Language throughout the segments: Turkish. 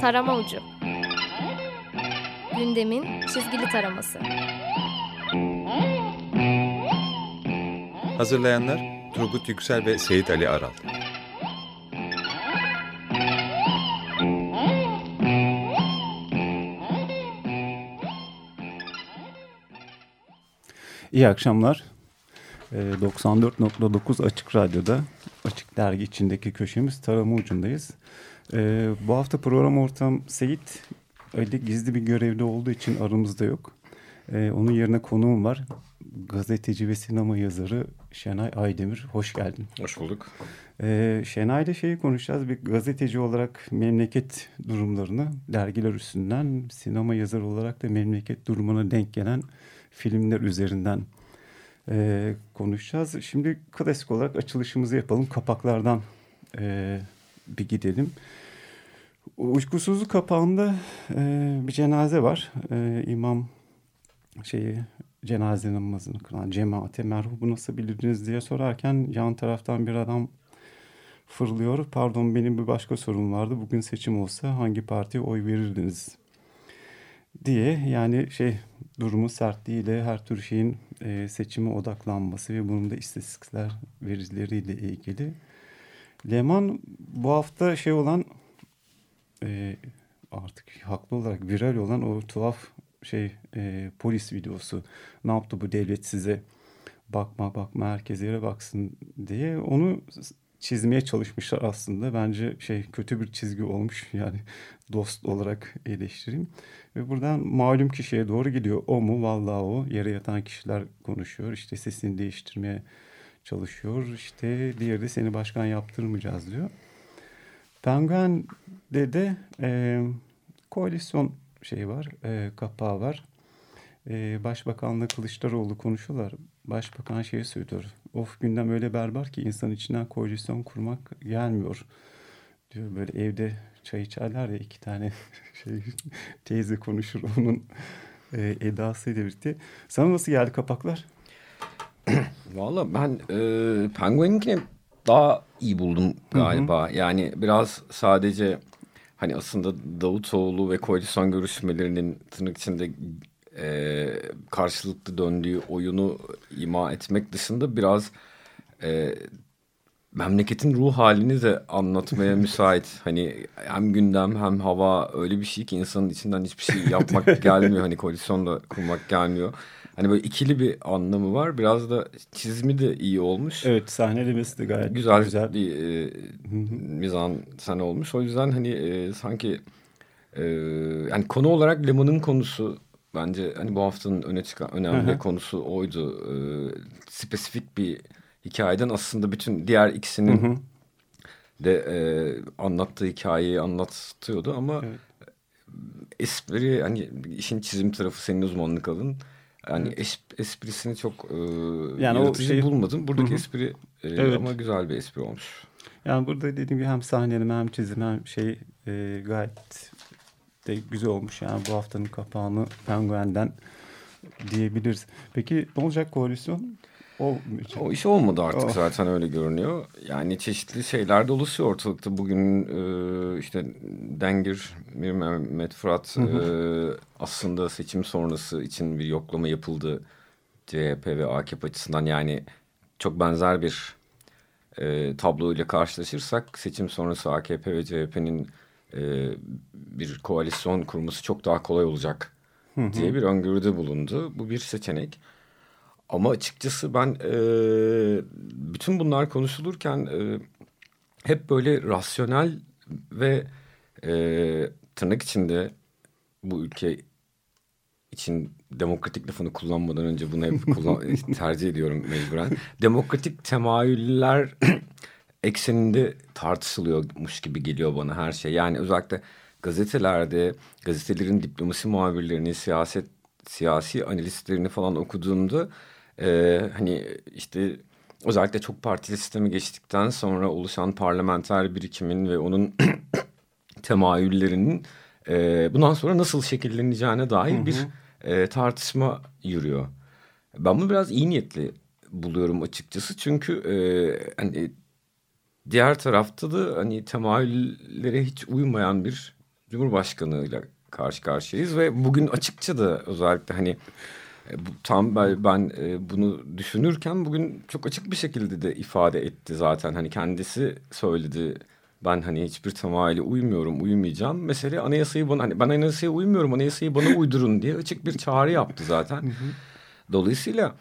Tarama Ucu Gündemin çizgili taraması Hazırlayanlar Turgut Yüksel ve Seyit Ali Aral İyi akşamlar. 94.9 Açık Radyo'da Açık Dergi içindeki köşemiz Tarama Ucu'ndayız. Ee, bu hafta program ortam Seyit öyle gizli bir görevde olduğu için aramızda yok. Ee, onun yerine konuğum var. Gazeteci ve sinema yazarı Şenay Aydemir. Hoş geldin. Hoş bulduk. Ee, Şenay'la şeyi konuşacağız. Bir gazeteci olarak memleket durumlarını dergiler üstünden, sinema yazarı olarak da memleket durumuna denk gelen filmler üzerinden e, konuşacağız. Şimdi klasik olarak açılışımızı yapalım. Kapaklardan e, bir gidelim. Uykusuzluk kapağında e, bir cenaze var. E, imam şeyi cenaze namazını kılan cemaate merhubu nasıl bilirdiniz diye sorarken yan taraftan bir adam fırlıyor. Pardon benim bir başka sorum vardı. Bugün seçim olsa hangi partiye oy verirdiniz diye yani şey durumu sertliğiyle her tür şeyin e, seçime odaklanması ve bunun da istatistikler verileriyle ilgili. Leman bu hafta şey olan e, artık haklı olarak viral olan o tuhaf şey e, polis videosu ne yaptı bu devlet size bakma bakma herkes yere baksın diye onu çizmeye çalışmışlar aslında. Bence şey kötü bir çizgi olmuş yani dost olarak eleştireyim. Ve buradan malum kişiye doğru gidiyor. O mu? Vallahi o. Yere yatan kişiler konuşuyor. İşte sesini değiştirmeye çalışıyor. İşte diğeri de seni başkan yaptırmayacağız diyor. Penguen'de de e, koalisyon şeyi var, e, kapağı var. E, Başbakanla Kılıçdaroğlu konuşuyorlar. Başbakan şeyi söylüyor. Of gündem öyle berber ki insan içinden koalisyon kurmak gelmiyor. Diyor böyle evde çay içerler ya iki tane şey teyze konuşur onun e, edasıyla birlikte. Sana nasıl geldi kapaklar? Valla ben e, Penguin'inkini daha iyi buldum galiba. Hı hı. Yani biraz sadece hani aslında Davutoğlu ve koalisyon görüşmelerinin tırnak içinde e, karşılıklı döndüğü oyunu ima etmek dışında biraz e, memleketin ruh halini de anlatmaya müsait. Hani hem gündem hem hava öyle bir şey ki insanın içinden hiçbir şey yapmak gelmiyor. Hani koalisyonla kurmak gelmiyor. Hani böyle ikili bir anlamı var. Biraz da çizimi de iyi olmuş. Evet sahnelemesi de gayet güzel. Güzel bir e, mizan sen olmuş. O yüzden hani e, sanki e, yani konu olarak Lemon'un konusu bence hani bu haftanın öne çıkan önemli konusu oydu. E, spesifik bir hikayeden aslında bütün diğer ikisinin de e, anlattığı hikayeyi anlatıyordu ama evet. espri hani işin çizim tarafı senin uzmanlık alın. Yani evet. esprisini çok e, yani yaratıcı şey... bulmadım. Buradaki Hı -hı. espri e, evet. ama güzel bir espri olmuş. Yani burada dediğim gibi hem sahneleme hem çizim hem şey e, gayet de güzel olmuş. Yani bu haftanın kapağını Penguen'den diyebiliriz. Peki ne olacak koalisyon? O iş olmadı artık oh. zaten öyle görünüyor. Yani çeşitli şeyler de oluşuyor ortalıkta. Bugün e, işte Dengir, Mir Mehmet Fırat hı hı. E, aslında seçim sonrası için bir yoklama yapıldı. CHP ve AKP açısından yani çok benzer bir e, tabloyla karşılaşırsak seçim sonrası AKP ve CHP'nin e, bir koalisyon kurması çok daha kolay olacak hı hı. diye bir öngörüde bulundu. Bu bir seçenek. Ama açıkçası ben e, bütün bunlar konuşulurken e, hep böyle rasyonel ve e, tırnak içinde bu ülke için demokratik lafını kullanmadan önce bunu hep kullan tercih ediyorum mecburen. Demokratik temayüller ekseninde tartışılıyormuş gibi geliyor bana her şey. Yani özellikle gazetelerde, gazetelerin diplomasi muhabirlerini, siyaset siyasi analistlerini falan okuduğumda e, hani işte özellikle çok partili sistemi geçtikten sonra oluşan parlamenter birikimin ve onun temayüllerinin e, bundan sonra nasıl şekilleneceğine dair hı hı. bir e, tartışma yürüyor. Ben bunu biraz iyi niyetli buluyorum açıkçası çünkü e, hani diğer tarafta da hani temayüllere hiç uymayan bir Cumhurbaşkanı'yla karşı karşıyayız ve bugün açıkça da özellikle hani tam ben, e, bunu düşünürken bugün çok açık bir şekilde de ifade etti zaten. Hani kendisi söyledi ben hani hiçbir temayüle uymuyorum uymayacağım. Mesele anayasayı bana hani ben anayasaya uymuyorum anayasayı bana uydurun diye açık bir çağrı yaptı zaten. Dolayısıyla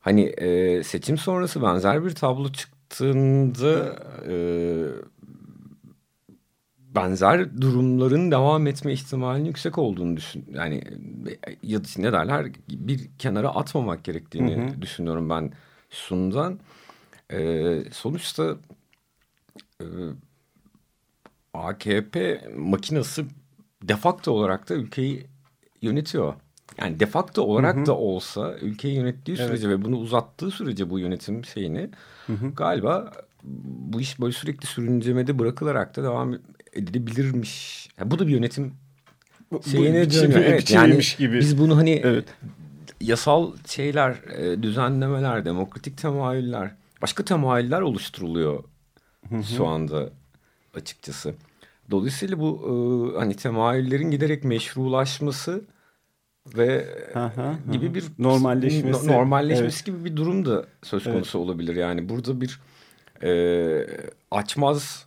hani e, seçim sonrası benzer bir tablo çıktığında e, benzer durumların devam etme ihtimalinin yüksek olduğunu düşün. Yani ya ne derler bir kenara atmamak gerektiğini hı hı. düşünüyorum ben sundan. Ee, sonuçta e, AKP makinası defakto olarak da ülkeyi yönetiyor. Yani defakto olarak hı hı. da olsa ülkeyi yönettiği sürece evet. ve bunu uzattığı sürece bu yönetim şeyini hı hı. galiba bu iş böyle sürekli sürüncemede bırakılarak da devam edilebilirmiş. Yani bu da bir yönetim şeyine dönüyor. Evet, yani gibi. biz bunu hani evet. yasal şeyler, e, düzenlemeler, demokratik temayüller, başka temayüller oluşturuluyor şu anda açıkçası. Dolayısıyla bu e, hani temayüllerin giderek meşrulaşması ve aha, gibi aha. bir normalleşmesi normalleşmesi evet. gibi bir durum da söz konusu evet. olabilir. Yani burada bir e, açmaz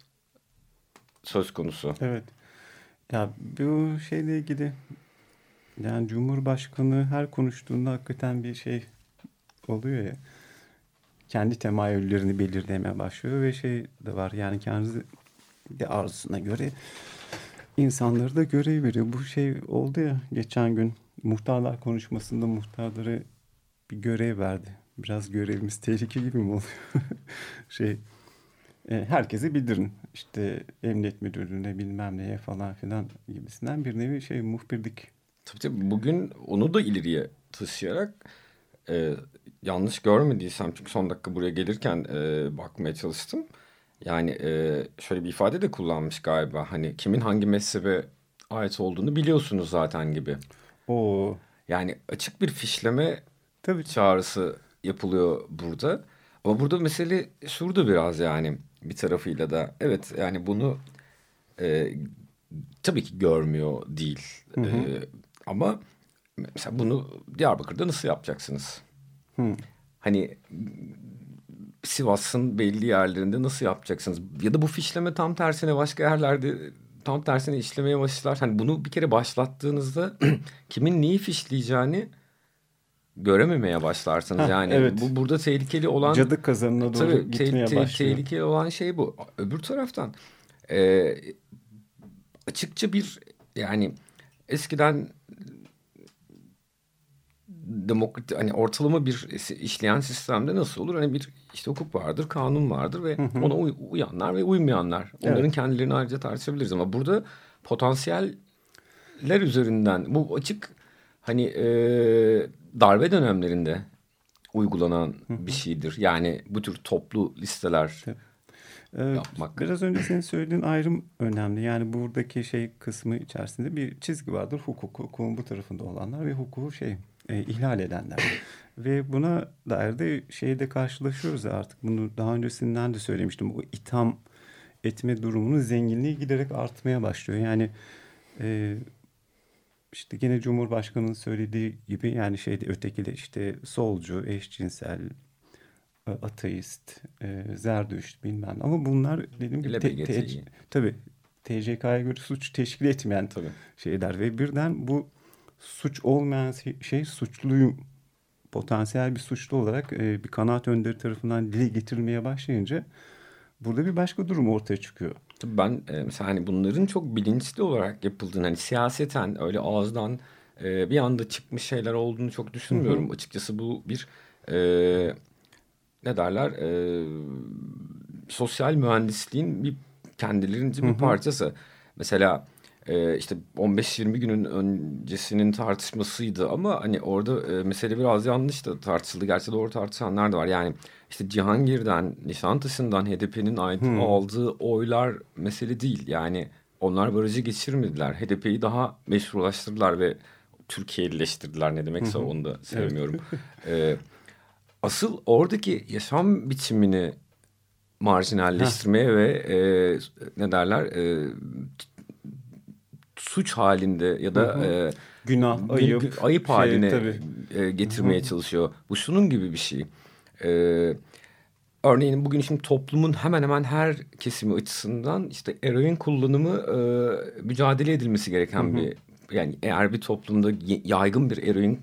söz konusu. Evet. Ya bu şeyle ilgili yani Cumhurbaşkanı her konuştuğunda hakikaten bir şey oluyor ya. Kendi temayüllerini belirlemeye başlıyor ve şey de var yani kendi de arzusuna göre insanları da görev veriyor. Bu şey oldu ya geçen gün muhtarlar konuşmasında muhtarları bir görev verdi. Biraz görevimiz tehlike gibi mi oluyor? şey e, herkese bildirin. İşte emniyet müdürlüğüne bilmem neye falan filan gibisinden bir nevi şey muhbirlik. Tabii tabii bugün onu da ileriye taşıyarak e, yanlış görmediysem çünkü son dakika buraya gelirken e, bakmaya çalıştım. Yani e, şöyle bir ifade de kullanmış galiba. Hani kimin hangi mezhebe ait olduğunu biliyorsunuz zaten gibi. O yani açık bir fişleme Tabii. çağrısı yapılıyor burada. Ama burada mesele şurada biraz yani bir tarafıyla da evet yani bunu e, tabii ki görmüyor değil. Hı hı. E, ama mesela bunu Diyarbakır'da nasıl yapacaksınız? Hı. Hani Sivas'ın belli yerlerinde nasıl yapacaksınız? Ya da bu fişleme tam tersine başka yerlerde tam tersine işlemeye başlar. Hani bunu bir kere başlattığınızda kimin neyi fişleyeceğini görememeye başlarsınız. Yani evet. bu burada tehlikeli olan cadı kazanına doğru tabii, gitmeye te, başlıyor. Tehlikeli olan şey bu. Öbür taraftan e, açıkça bir yani eskiden demokrat hani ortalama bir işleyen sistemde nasıl olur? Hani bir işte hukuk vardır, kanun vardır ve hı hı. ona uy, uyanlar ve uymayanlar. Onların evet. kendilerini ayrıca tartışabiliriz ama burada potansiyeller üzerinden bu açık hani e, darbe dönemlerinde uygulanan bir şeydir. Yani bu tür toplu listeler ee, yapmak. Biraz önce senin söylediğin ayrım önemli. Yani buradaki şey kısmı içerisinde bir çizgi vardır. Hukuk, hukukun bu tarafında olanlar ve hukuku şey e, ihlal edenler. ve buna dair de şeyde karşılaşıyoruz artık. Bunu daha öncesinden de söylemiştim. Bu itham etme durumunun zenginliği giderek artmaya başlıyor. Yani e, işte gene Cumhurbaşkanı'nın söylediği gibi yani şeyde ötekili işte solcu, eşcinsel, e, ateist, e, zerdüşt bilmem ama bunlar dedim gibi te, te, tabii TCK'ya göre suç teşkil etmeyen tabii. şeyler ve birden bu suç olmayan şey, şey suçluyum potansiyel bir suçlu olarak e, bir kanaat önderi tarafından dile getirilmeye başlayınca burada bir başka durum ortaya çıkıyor. Ben e, mesela hani bunların çok bilinçli olarak yapıldığını hani siyaseten öyle ağızdan e, bir anda çıkmış şeyler olduğunu çok düşünmüyorum. Hı hı. Açıkçası bu bir e, ne derler e, sosyal mühendisliğin bir kendilerince bir hı hı. parçası. Mesela e, işte 15-20 günün öncesinin tartışmasıydı ama hani orada e, mesele biraz yanlış da tartışıldı. Gerçi doğru tartışanlar da var. Yani işte Cihangir'den, Nişantaşı'ndan HDP'nin hmm. aldığı oylar mesele değil. Yani onlar barajı geçirmediler. HDP'yi daha meşrulaştırdılar ve Türkiye'lileştirdiler ne demekse onu da sevmiyorum. ee, asıl oradaki yaşam biçimini marjinalleştirmeye ve e, ne derler e, suç halinde ya da Hı hı. e, Günah, ayıp, ayıp şey, haline tabii. e, getirmeye çalışıyor. Bu şunun gibi bir şey. E, örneğin bugün şimdi toplumun hemen hemen her kesimi açısından işte eroin kullanımı e, mücadele edilmesi gereken bir yani eğer bir toplumda yaygın bir eroin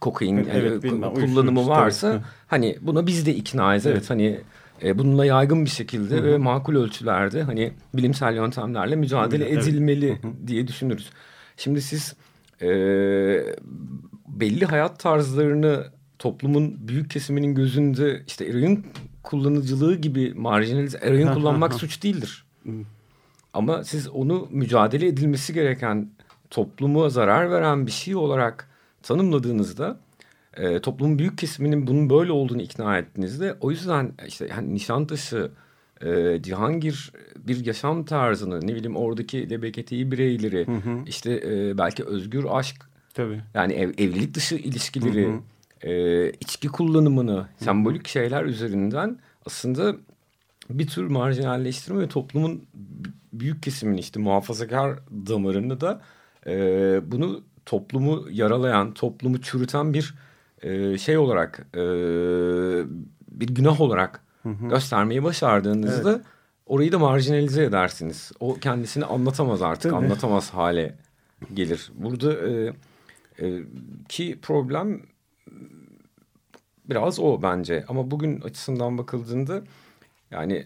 kokain Evet, yani, evet, bilmem, kullanımı varsa tabii. hani buna biz de iknayız evet, Evet. hani e, bununla yaygın bir şekilde ve makul ölçülerde hani bilimsel yöntemlerle mücadele Evet. edilmeli diye düşünürüz. Şimdi siz e, belli hayat tarzlarını toplumun büyük kesiminin gözünde işte eroin kullanıcılığı gibi marjinalize eroin kullanmak suç değildir. Ama siz onu mücadele edilmesi gereken topluma zarar veren bir şey olarak tanımladığınızda e, toplumun büyük kesiminin bunun böyle olduğunu ikna ettiğinizde o yüzden işte hani Nişantaşı, e, Cihangir bir yaşam tarzını ne bileyim oradaki LGBTİ bireyleri işte e, belki özgür aşk Tabii. yani ev, evlilik dışı ilişkileri, e, içki kullanımını, sembolik şeyler üzerinden aslında bir tür marjinalleştirme ve toplumun büyük kesimini işte muhafazakar damarını da e, bunu toplumu yaralayan, toplumu çürüten bir e, şey olarak, e, bir günah olarak göstermeyi başardığınızda orayı da marjinalize edersiniz. O kendisini anlatamaz artık, Tabii. anlatamaz hale gelir. Burada e, e, ki problem biraz o bence. Ama bugün açısından bakıldığında yani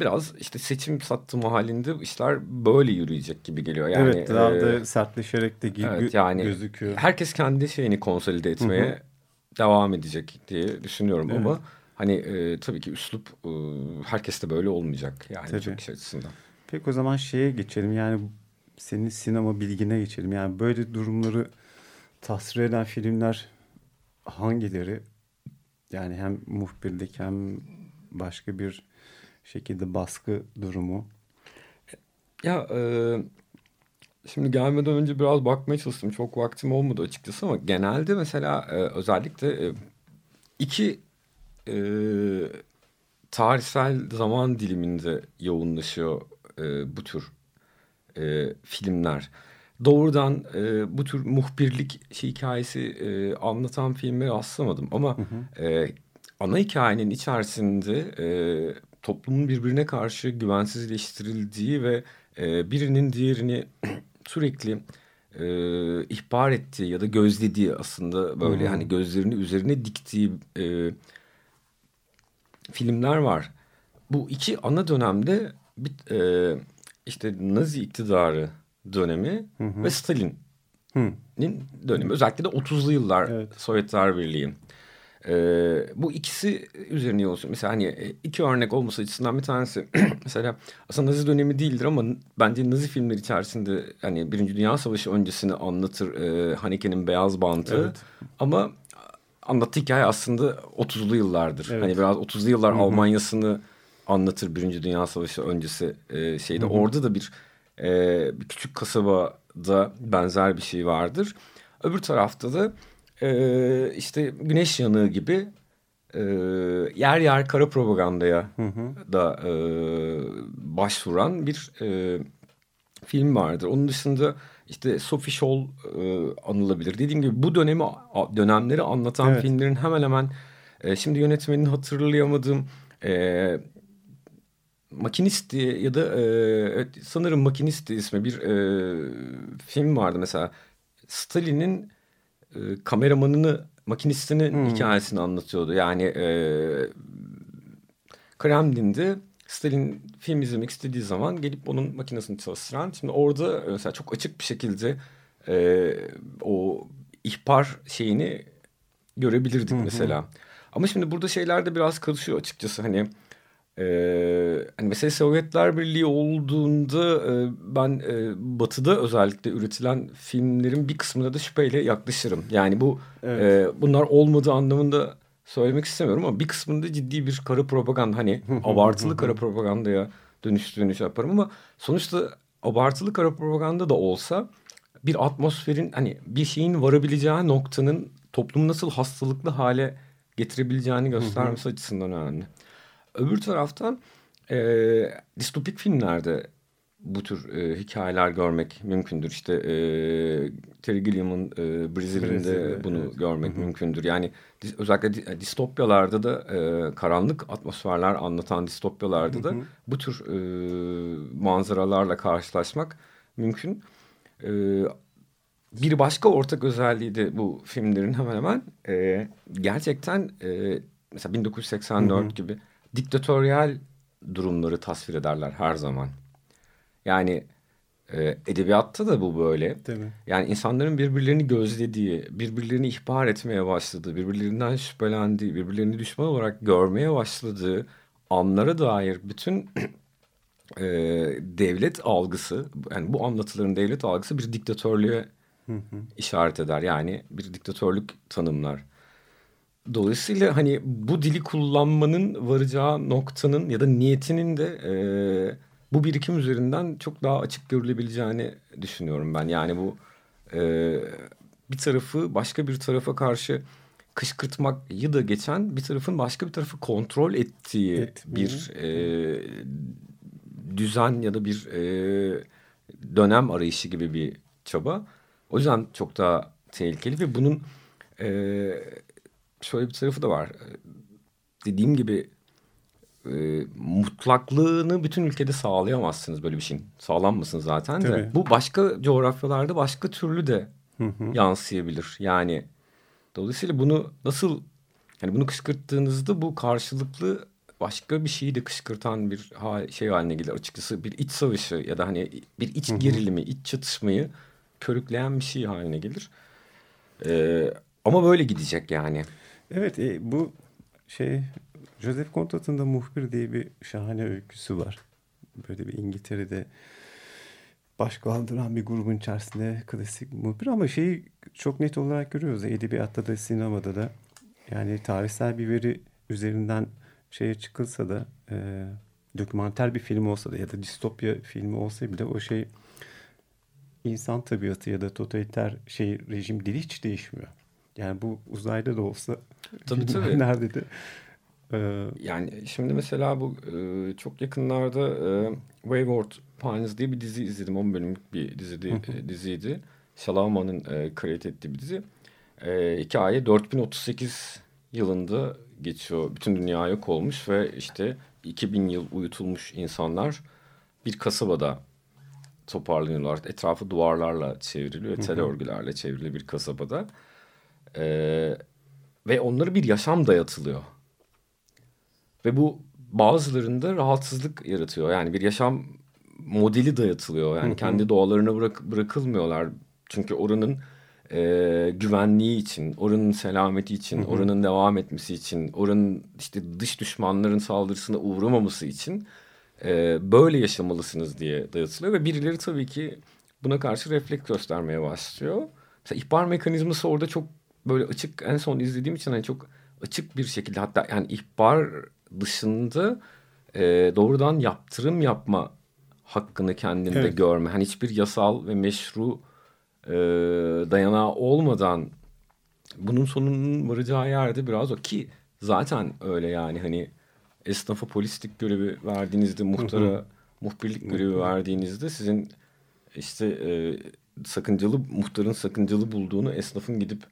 biraz işte seçim sattımı halinde işler böyle yürüyecek gibi geliyor. Yani, evet daha e, da sertleşerek de gibi evet, yani gözüküyor. herkes kendi şeyini konsolide etmeye devam edecek diye düşünüyorum Evet. ama hani e, tabii ki üslup e, herkes de böyle olmayacak yani Tabii. çok kişi açısından. Peki o zaman şeye geçelim yani senin sinema bilgine geçelim. Yani böyle durumları tasvir eden filmler hangileri? Yani hem muhbirlik hem başka bir şekilde baskı durumu. Ya e, şimdi gelmeden önce biraz bakmaya çalıştım. Çok vaktim olmadı açıkçası ama genelde mesela e, özellikle e, iki e, tarihsel zaman diliminde yoğunlaşıyor e, bu tür e, filmler. Doğrudan e, bu tür muhbirlik şey, hikayesi e, anlatan filmleri rastlamadım ama e, ana hikayenin içerisinde e, toplumun birbirine karşı güvensizleştirildiği ve e, birinin diğerini sürekli e, ihbar ettiği ya da gözlediği aslında böyle hani gözlerini üzerine diktiği e, filmler var. Bu iki ana dönemde bir, e, işte Nazi iktidarı dönemi ve Stalin'in dönemi. Özellikle de 30'lu yıllar Evet. Sovyetler Birliği. E, bu ikisi üzerine olsun. Mesela hani e, iki örnek olması açısından bir tanesi mesela aslında Nazi dönemi değildir ama bence Nazi filmleri içerisinde hani Birinci Dünya Savaşı öncesini anlatır e, Haneke'nin Beyaz Bantı. Evet. Ama anlattığı hikaye aslında 30'lu yıllardır. Evet. Hani biraz 30'lu yıllar Almanya'sını anlatır Birinci Dünya Savaşı öncesi e, şeyde. Orada da bir, e, bir küçük kasabada benzer bir şey vardır. Öbür tarafta da e, işte güneş yanığı gibi e, yer yer kara propagandaya da e, başvuran bir e, film vardır. Onun dışında işte Sophie Scholl e, anılabilir. Dediğim gibi bu dönemi dönemleri anlatan Evet. filmlerin hemen hemen e, şimdi yönetmenini hatırlayamadığım e, Makinist diye ya da e, evet, sanırım Makinist ismi bir e, film vardı mesela. Stalin'in e, kameramanını, makinistinin hikayesini anlatıyordu. Yani e, Kremlin'de Stalin film izlemek istediği zaman gelip onun makinesini çalıştıran. Şimdi orada mesela çok açık bir şekilde e, o ihbar şeyini görebilirdik mesela. Ama şimdi burada şeyler de biraz karışıyor açıkçası. Hani e, hani mesela Sovyetler Birliği olduğunda e, ben e, Batı'da özellikle üretilen filmlerin bir kısmına da şüpheyle yaklaşırım. Yani bu Evet. e, bunlar olmadığı anlamında söylemek istemiyorum ama bir kısmında ciddi bir kara propaganda hani abartılı kara propagandaya dönüştüğünü şey yaparım ama sonuçta abartılı kara propaganda da olsa bir atmosferin hani bir şeyin varabileceği noktanın toplumu nasıl hastalıklı hale getirebileceğini göstermesi açısından önemli. Öbür taraftan e, distopik filmlerde bu tür e, hikayeler görmek mümkündür. İşte e, Terry Gilliam'ın e, Brazil'de, bunu evet. görmek mümkündür. Yani dis- özellikle di- distopyalarda da e, karanlık atmosferler anlatan distopyalarda da bu tür e, manzaralarla karşılaşmak mümkün. E, bir başka ortak özelliği de bu filmlerin hemen hemen e, gerçekten e, mesela 1984 gibi diktatöryel durumları tasvir ederler her zaman. Yani e, edebiyatta da bu böyle. Tabii. Yani insanların birbirlerini gözlediği, birbirlerini ihbar etmeye başladığı, birbirlerinden şüphelendiği, birbirlerini düşman olarak görmeye başladığı anlara dair bütün e, devlet algısı, yani bu anlatıların devlet algısı bir diktatörlüğe işaret eder. Yani bir diktatörlük tanımlar. Dolayısıyla hani bu dili kullanmanın varacağı noktanın ya da niyetinin de e, bu birikim üzerinden çok daha açık görülebileceğini düşünüyorum ben. Yani bu e, bir tarafı başka bir tarafa karşı kışkırtmayı da geçen bir tarafın başka bir tarafı kontrol ettiği Et. bir e, düzen ya da bir e, dönem arayışı gibi bir çaba. O yüzden çok daha tehlikeli ve bunun e, şöyle bir tarafı da var. E, Dediğim gibi e, mutlaklığını bütün ülkede sağlayamazsınız böyle bir şeyin. Sağlanmasın zaten de. Tabii. Bu başka coğrafyalarda başka türlü de yansıyabilir. Yani dolayısıyla bunu nasıl yani bunu kışkırttığınızda bu karşılıklı başka bir şeyi de kışkırtan bir şey haline gelir açıkçası bir iç savaşı ya da hani bir iç gerilimi, iç çatışmayı körükleyen bir şey haline gelir. Ee, ama böyle gidecek yani. Evet e, bu şey Joseph Conrad'ın da Muhbir diye bir şahane öyküsü var. Böyle bir İngiltere'de baş kaldıran bir grubun içerisinde klasik muhbir ama şeyi çok net olarak görüyoruz. Edebiyatta da sinemada da yani tarihsel bir veri üzerinden şeye çıkılsa da e, dokümanter bir film olsa da ya da distopya filmi olsa bile o şey insan tabiatı ya da totaliter şey rejim dili hiç değişmiyor. Yani bu uzayda da olsa Tabii, tabii. nerede de e, Yani şimdi mesela bu e, çok yakınlarda e, Wayward Pines diye bir dizi izledim. 10 bölümlük bir dizidi, e, diziydi. Şalaman'ın e, create ettiği bir dizi. E, hikaye 4038 yılında geçiyor. Bütün dünya yok olmuş ve işte 2000 yıl uyutulmuş insanlar bir kasabada toparlanıyorlar. Etrafı duvarlarla çevriliyor. Tel örgülerle çevrili bir kasabada. E, ve onlara bir yaşam dayatılıyor. Ve bu bazılarında rahatsızlık yaratıyor. Yani bir yaşam modeli dayatılıyor. Yani kendi doğalarına bırak, bırakılmıyorlar. Çünkü oranın e, güvenliği için, oranın selameti için, oranın devam etmesi için, oranın işte dış düşmanların saldırısına uğramaması için e, böyle yaşamalısınız diye dayatılıyor. Ve birileri tabii ki buna karşı refleks göstermeye başlıyor. Mesela ihbar mekanizması orada çok böyle açık en son izlediğim için hani çok açık bir şekilde hatta yani ihbar dışında e, doğrudan yaptırım yapma hakkını kendinde Evet. görme. Hani hiçbir yasal ve meşru e, dayanağı olmadan bunun sonunun varacağı yerde biraz o ki zaten öyle yani hani esnafa polislik görevi verdiğinizde muhtara muhbirlik görevi verdiğinizde sizin işte e, sakıncalı muhtarın sakıncalı bulduğunu esnafın gidip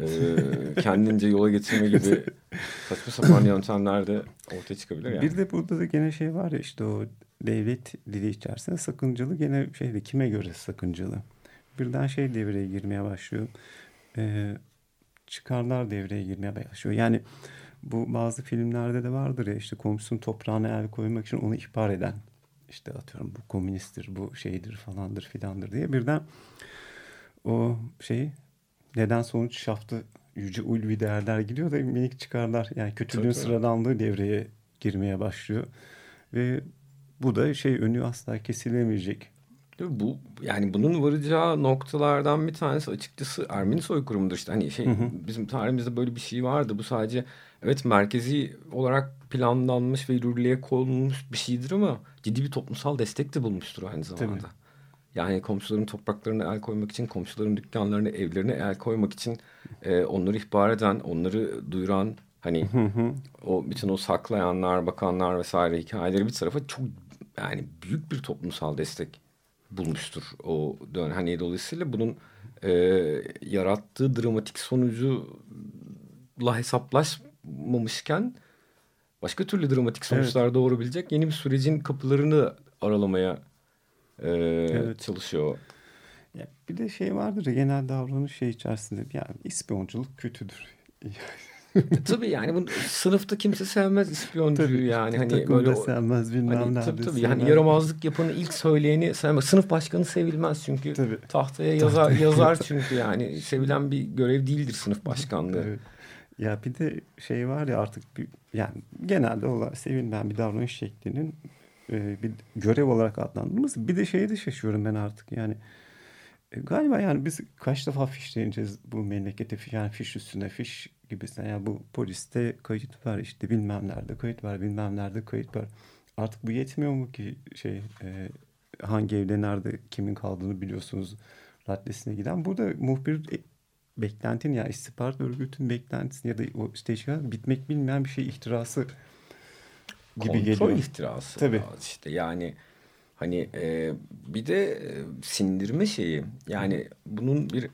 e, kendince yola getirme gibi saçma sapan yöntemler de ortaya çıkabilir yani. Bir de burada da gene şey var ya işte o devlet dili içerisinde sakıncalı gene şeyde kime göre sakıncalı. Birden şey devreye girmeye başlıyor. Ee, çıkarlar devreye girmeye başlıyor. Yani bu bazı filmlerde de vardır ya işte komşunun toprağına el koymak için onu ihbar eden. işte atıyorum bu komünisttir, bu şeydir falandır filandır diye birden o şey neden sonuç şaftı yüce ulvi değerler giriyor da minik çıkarlar. Yani kötülüğün Tabii, sıradanlığı devreye girmeye başlıyor. Ve bu da şey önü asla kesilemeyecek. Bu yani bunun varacağı noktalardan bir tanesi açıkçası Ermeni soykırımıdır işte. Hani şey bizim tarihimizde böyle bir şey vardı. Bu sadece evet merkezi olarak planlanmış ve yürürlüğe konulmuş bir şeydir ama ciddi bir toplumsal destek de bulmuştur aynı zamanda. Tabii. Yani komşuların topraklarına el koymak için, komşuların dükkanlarına, evlerine el koymak için e, onları ihbar eden, onları duyuran hani o bütün o saklayanlar, bakanlar vesaire hikayeleri bir tarafa çok yani büyük bir toplumsal destek bulmuştur o dönem. Hani dolayısıyla bunun e, yarattığı dramatik sonucuyla hesaplaşmamışken başka türlü dramatik sonuçlar evet. doğurabilecek yeni bir sürecin kapılarını aralamaya e, evet. çalışıyor. Ya bir de şey vardır ya genel davranış şey içerisinde yani ispiyonculuk kötüdür. tabii yani bu sınıfta kimse sevmez ispiyoncuyu tabii, yani hani böyle sevmez bilmem hani, tabii, tabii yani yaramazlık yapanı ilk söyleyeni sevmez. Sınıf başkanı sevilmez çünkü tabii. tahtaya yazar yazar çünkü yani sevilen bir görev değildir sınıf başkanlığı. Evet. Ya bir de şey var ya artık bir, yani genelde olarak sevilmeyen bir davranış şeklinin e, bir görev olarak adlandırılması. Bir de şeye de şaşıyorum ben artık yani e, galiba yani biz kaç defa fişleyeceğiz bu memlekete yani fiş üstüne fiş gibisinden. Yani bu poliste kayıt var işte bilmem nerede kayıt var bilmem nerede kayıt var. Artık bu yetmiyor mu ki şey e, hangi evde nerede kimin kaldığını biliyorsunuz raddesine giden. Burada muhbir e, beklentin ya istihbarat örgütün beklentisi ya da o işte bitmek bilmeyen bir şey ihtirası gibi Kontrol geliyor. Kontrol ihtirası. Tabii. işte yani hani e, bir de e, sindirme şeyi yani bunun bir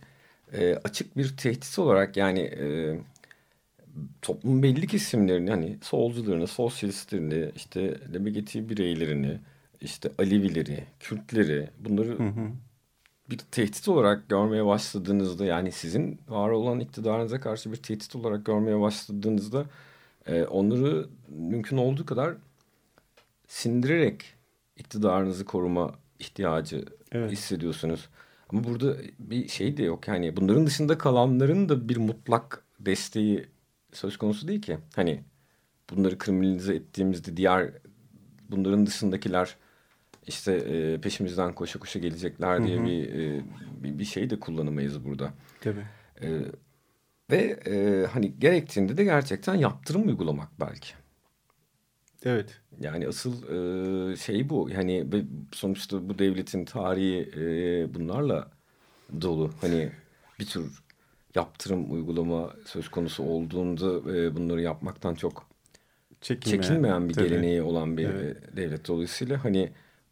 e, açık bir tehdit olarak yani e, toplumun belli kesimlerini hani solcularını, sosyalistlerini, işte LGBT bireylerini, işte Alevileri, Kürtleri bunları hı hı. bir tehdit olarak görmeye başladığınızda yani sizin var olan iktidarınıza karşı bir tehdit olarak görmeye başladığınızda e, onları mümkün olduğu kadar sindirerek iktidarınızı koruma ihtiyacı evet. hissediyorsunuz. Ama burada bir şey de yok. Yani bunların dışında kalanların da bir mutlak desteği söz konusu değil ki. Hani bunları kriminalize ettiğimizde diğer bunların dışındakiler işte e, peşimizden koşa koşa gelecekler diye hı hı. Bir, e, bir şey de kullanamayız burada. Tabii. E, ve e, hani gerektiğinde de gerçekten yaptırım uygulamak belki. Evet. Yani asıl e, şey bu. Yani sonuçta bu devletin tarihi e, bunlarla dolu. Hani bir tür yaptırım uygulama söz konusu olduğunda e, bunları yapmaktan çok çekinmeyen, çekinmeyen bir tabii. geleneği olan bir evet. devlet. Dolayısıyla hani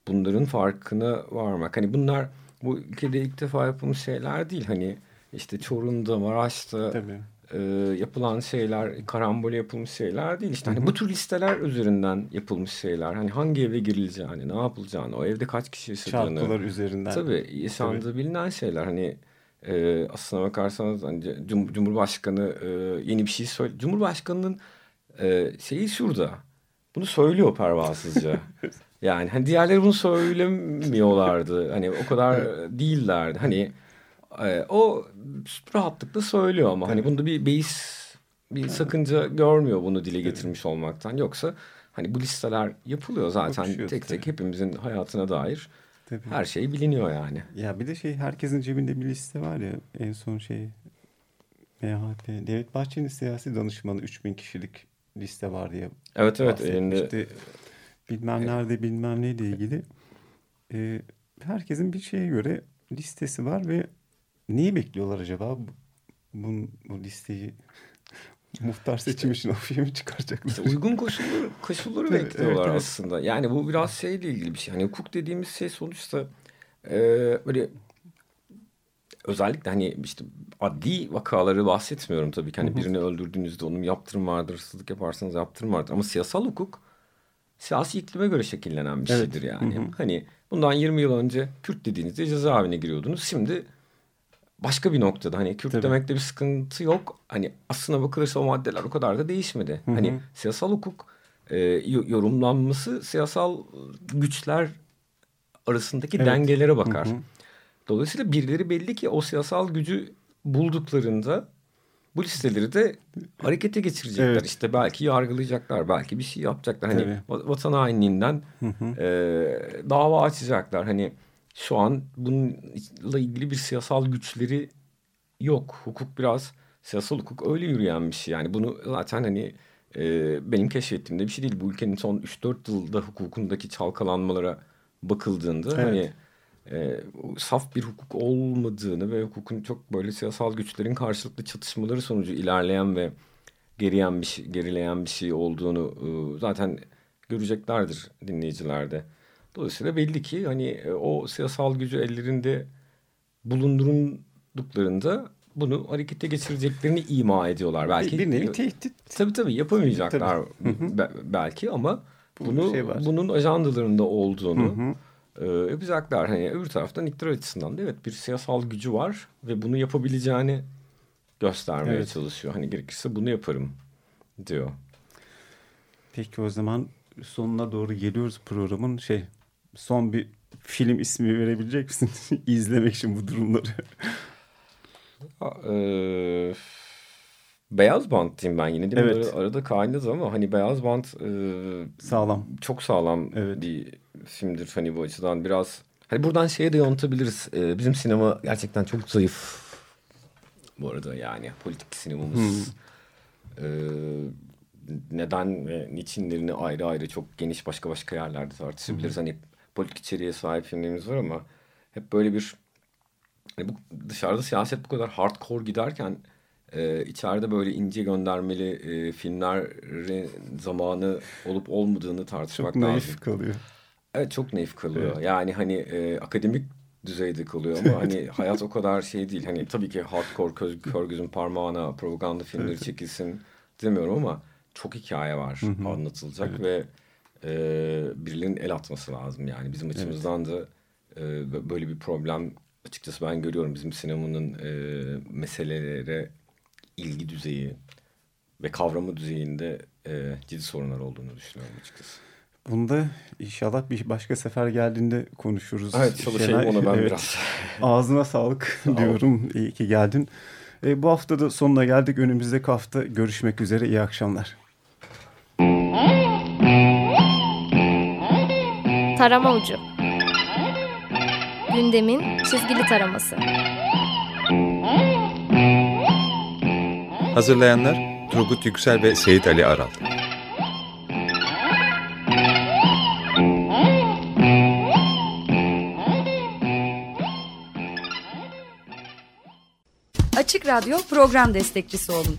bunların farkına varmak. Hani bunlar bu ülkede ilk defa yapılmış şeyler değil. Hani işte Çorum'da, Maraş'ta tabii e, yapılan şeyler, karambole yapılmış şeyler değil. İşte hani bu tür listeler üzerinden yapılmış şeyler. Hani hangi eve girileceğini, ne yapılacağını, o evde kaç kişi yaşadığını. Çarpılar üzerinden. Tabii yaşandığı tabii. bilinen şeyler. Hani e, aslına bakarsanız hani Cum Cumhurbaşkanı e, yeni bir şey söyle. Cumhurbaşkanının e, şeyi şurada. Bunu söylüyor pervasızca. yani hani diğerleri bunu söylemiyorlardı. Hani o kadar değillerdi. Hani e, o rahatlıkla söylüyor ama hani bunda bir beis bir sakınca görmüyor bunu dile getirmiş olmaktan. Yoksa hani bu listeler yapılıyor zaten Bakışıyor, tek tek tabii. hepimizin hayatına dair. Tabii. Her şey biliniyor yani. Ya bir de şey herkesin cebinde bir liste var ya en son şey MHP Devlet Bahçeli'nin siyasi danışmanı 3000 kişilik liste var diye. Evet evet elinde. Bilmem nerede bilmem neyle ilgili. Ee, herkesin bir şeye göre listesi var ve Neyi bekliyorlar acaba? Bu, bu listeyi muhtar seçimi için o mi çıkaracaklar? İşte uygun koşulları, koşulları evet, bekliyorlar evet, aslında. Evet. Yani bu biraz şeyle ilgili bir şey. Hani hukuk dediğimiz şey sonuçta e, böyle özellikle hani işte adli vakaları bahsetmiyorum tabii ki. Hani birini öldürdüğünüzde onun yaptırım vardır, hırsızlık yaparsanız yaptırım vardır. Ama siyasal hukuk siyasi iklime göre şekillenen bir evet. şeydir yani. Hı hı. Hani bundan 20 yıl önce Kürt dediğinizde cezaevine giriyordunuz. Şimdi başka bir noktada hani Kürt Tabii. demekte bir sıkıntı yok. Hani aslına bakılırsa o maddeler o kadar da değişmedi. Hı hı. Hani siyasal hukuk e, yorumlanması siyasal güçler arasındaki evet. dengelere bakar. Hı hı. Dolayısıyla birileri belli ki o siyasal gücü bulduklarında bu listeleri de harekete geçirecekler. Evet. İşte belki yargılayacaklar, belki bir şey yapacaklar. Hani Tabii. vatan hainliğinden hı hı. E, dava açacaklar. Hani şu an bununla ilgili bir siyasal güçleri yok. Hukuk biraz siyasal hukuk öyle yürüyen bir şey. Yani bunu zaten hani e, benim keşfettiğimde bir şey değil. Bu ülkenin son 3-4 yılda hukukundaki çalkalanmalara bakıldığında evet. hani e, saf bir hukuk olmadığını ve hukukun çok böyle siyasal güçlerin karşılıklı çatışmaları sonucu ilerleyen ve geriyen bir şey, gerileyen bir şey olduğunu e, zaten göreceklerdir dinleyicilerde. Dolayısıyla belli ki hani e, o siyasal gücü ellerinde bulundurunduklarında bunu harekete geçireceklerini ima ediyorlar. Belki bir nevi tehdit. Tabii tabii yapamayacaklar Tabii. be- belki ama Bu bunu şey var. bunun ajandalarında olduğunu Hı hı. e, yapacaklar. Hani öbür taraftan iktidar açısından da evet bir siyasal gücü var ve bunu yapabileceğini göstermeye Evet. çalışıyor. Hani gerekirse bunu yaparım diyor. Peki o zaman sonuna doğru geliyoruz programın. Şey son bir film ismi verebilecek misin? İzlemek için bu durumları. E, beyaz bant diyeyim ben yine değil mi? Evet. Böyle arada kaynadı ama hani beyaz bant e, Sağlam. çok sağlam Evet. bir filmdir hani bu açıdan biraz hani buradan şeye de yontabiliriz Ee, bizim sinema gerçekten çok zayıf bu arada yani politik sinemamız Ee, neden ve niçinlerini ayrı ayrı çok geniş başka başka yerlerde tartışabiliriz hani politik içeriğe sahip filmlerimiz var ama hep böyle bir hani bu dışarıda siyaset bu kadar hardcore giderken e, içeride böyle ince göndermeli e, filmlerin zamanı olup olmadığını tartışmak Çok lazım. naif kalıyor. Evet çok naif kalıyor. Evet. Yani hani e, akademik düzeyde kalıyor ama hani hayat o kadar şey değil. Hani tabii ki hardcore köz, kör gözün parmağına propaganda filmleri çekilsin demiyorum ama çok hikaye var anlatılacak ve e, birilerinin el atması lazım. Yani bizim açımızdan da e, bö- böyle bir problem açıkçası ben görüyorum. Bizim sinemanın e, meselelere ilgi düzeyi ve kavramı düzeyinde e, ciddi sorunlar olduğunu düşünüyorum açıkçası. Bunda inşallah bir başka sefer geldiğinde konuşuruz. Evet çalışayım Şenay. ona ben Evet. biraz. Ağzına sağlık diyorum. İyi ki geldin. E, bu hafta da sonuna geldik. Önümüzdeki hafta görüşmek üzere. İyi akşamlar. Tarama ucu. Gündemin çizgili taraması. Hazırlayanlar Turgut Yüksel ve Seyit Ali Aral. Açık Radyo program destekçisi olun.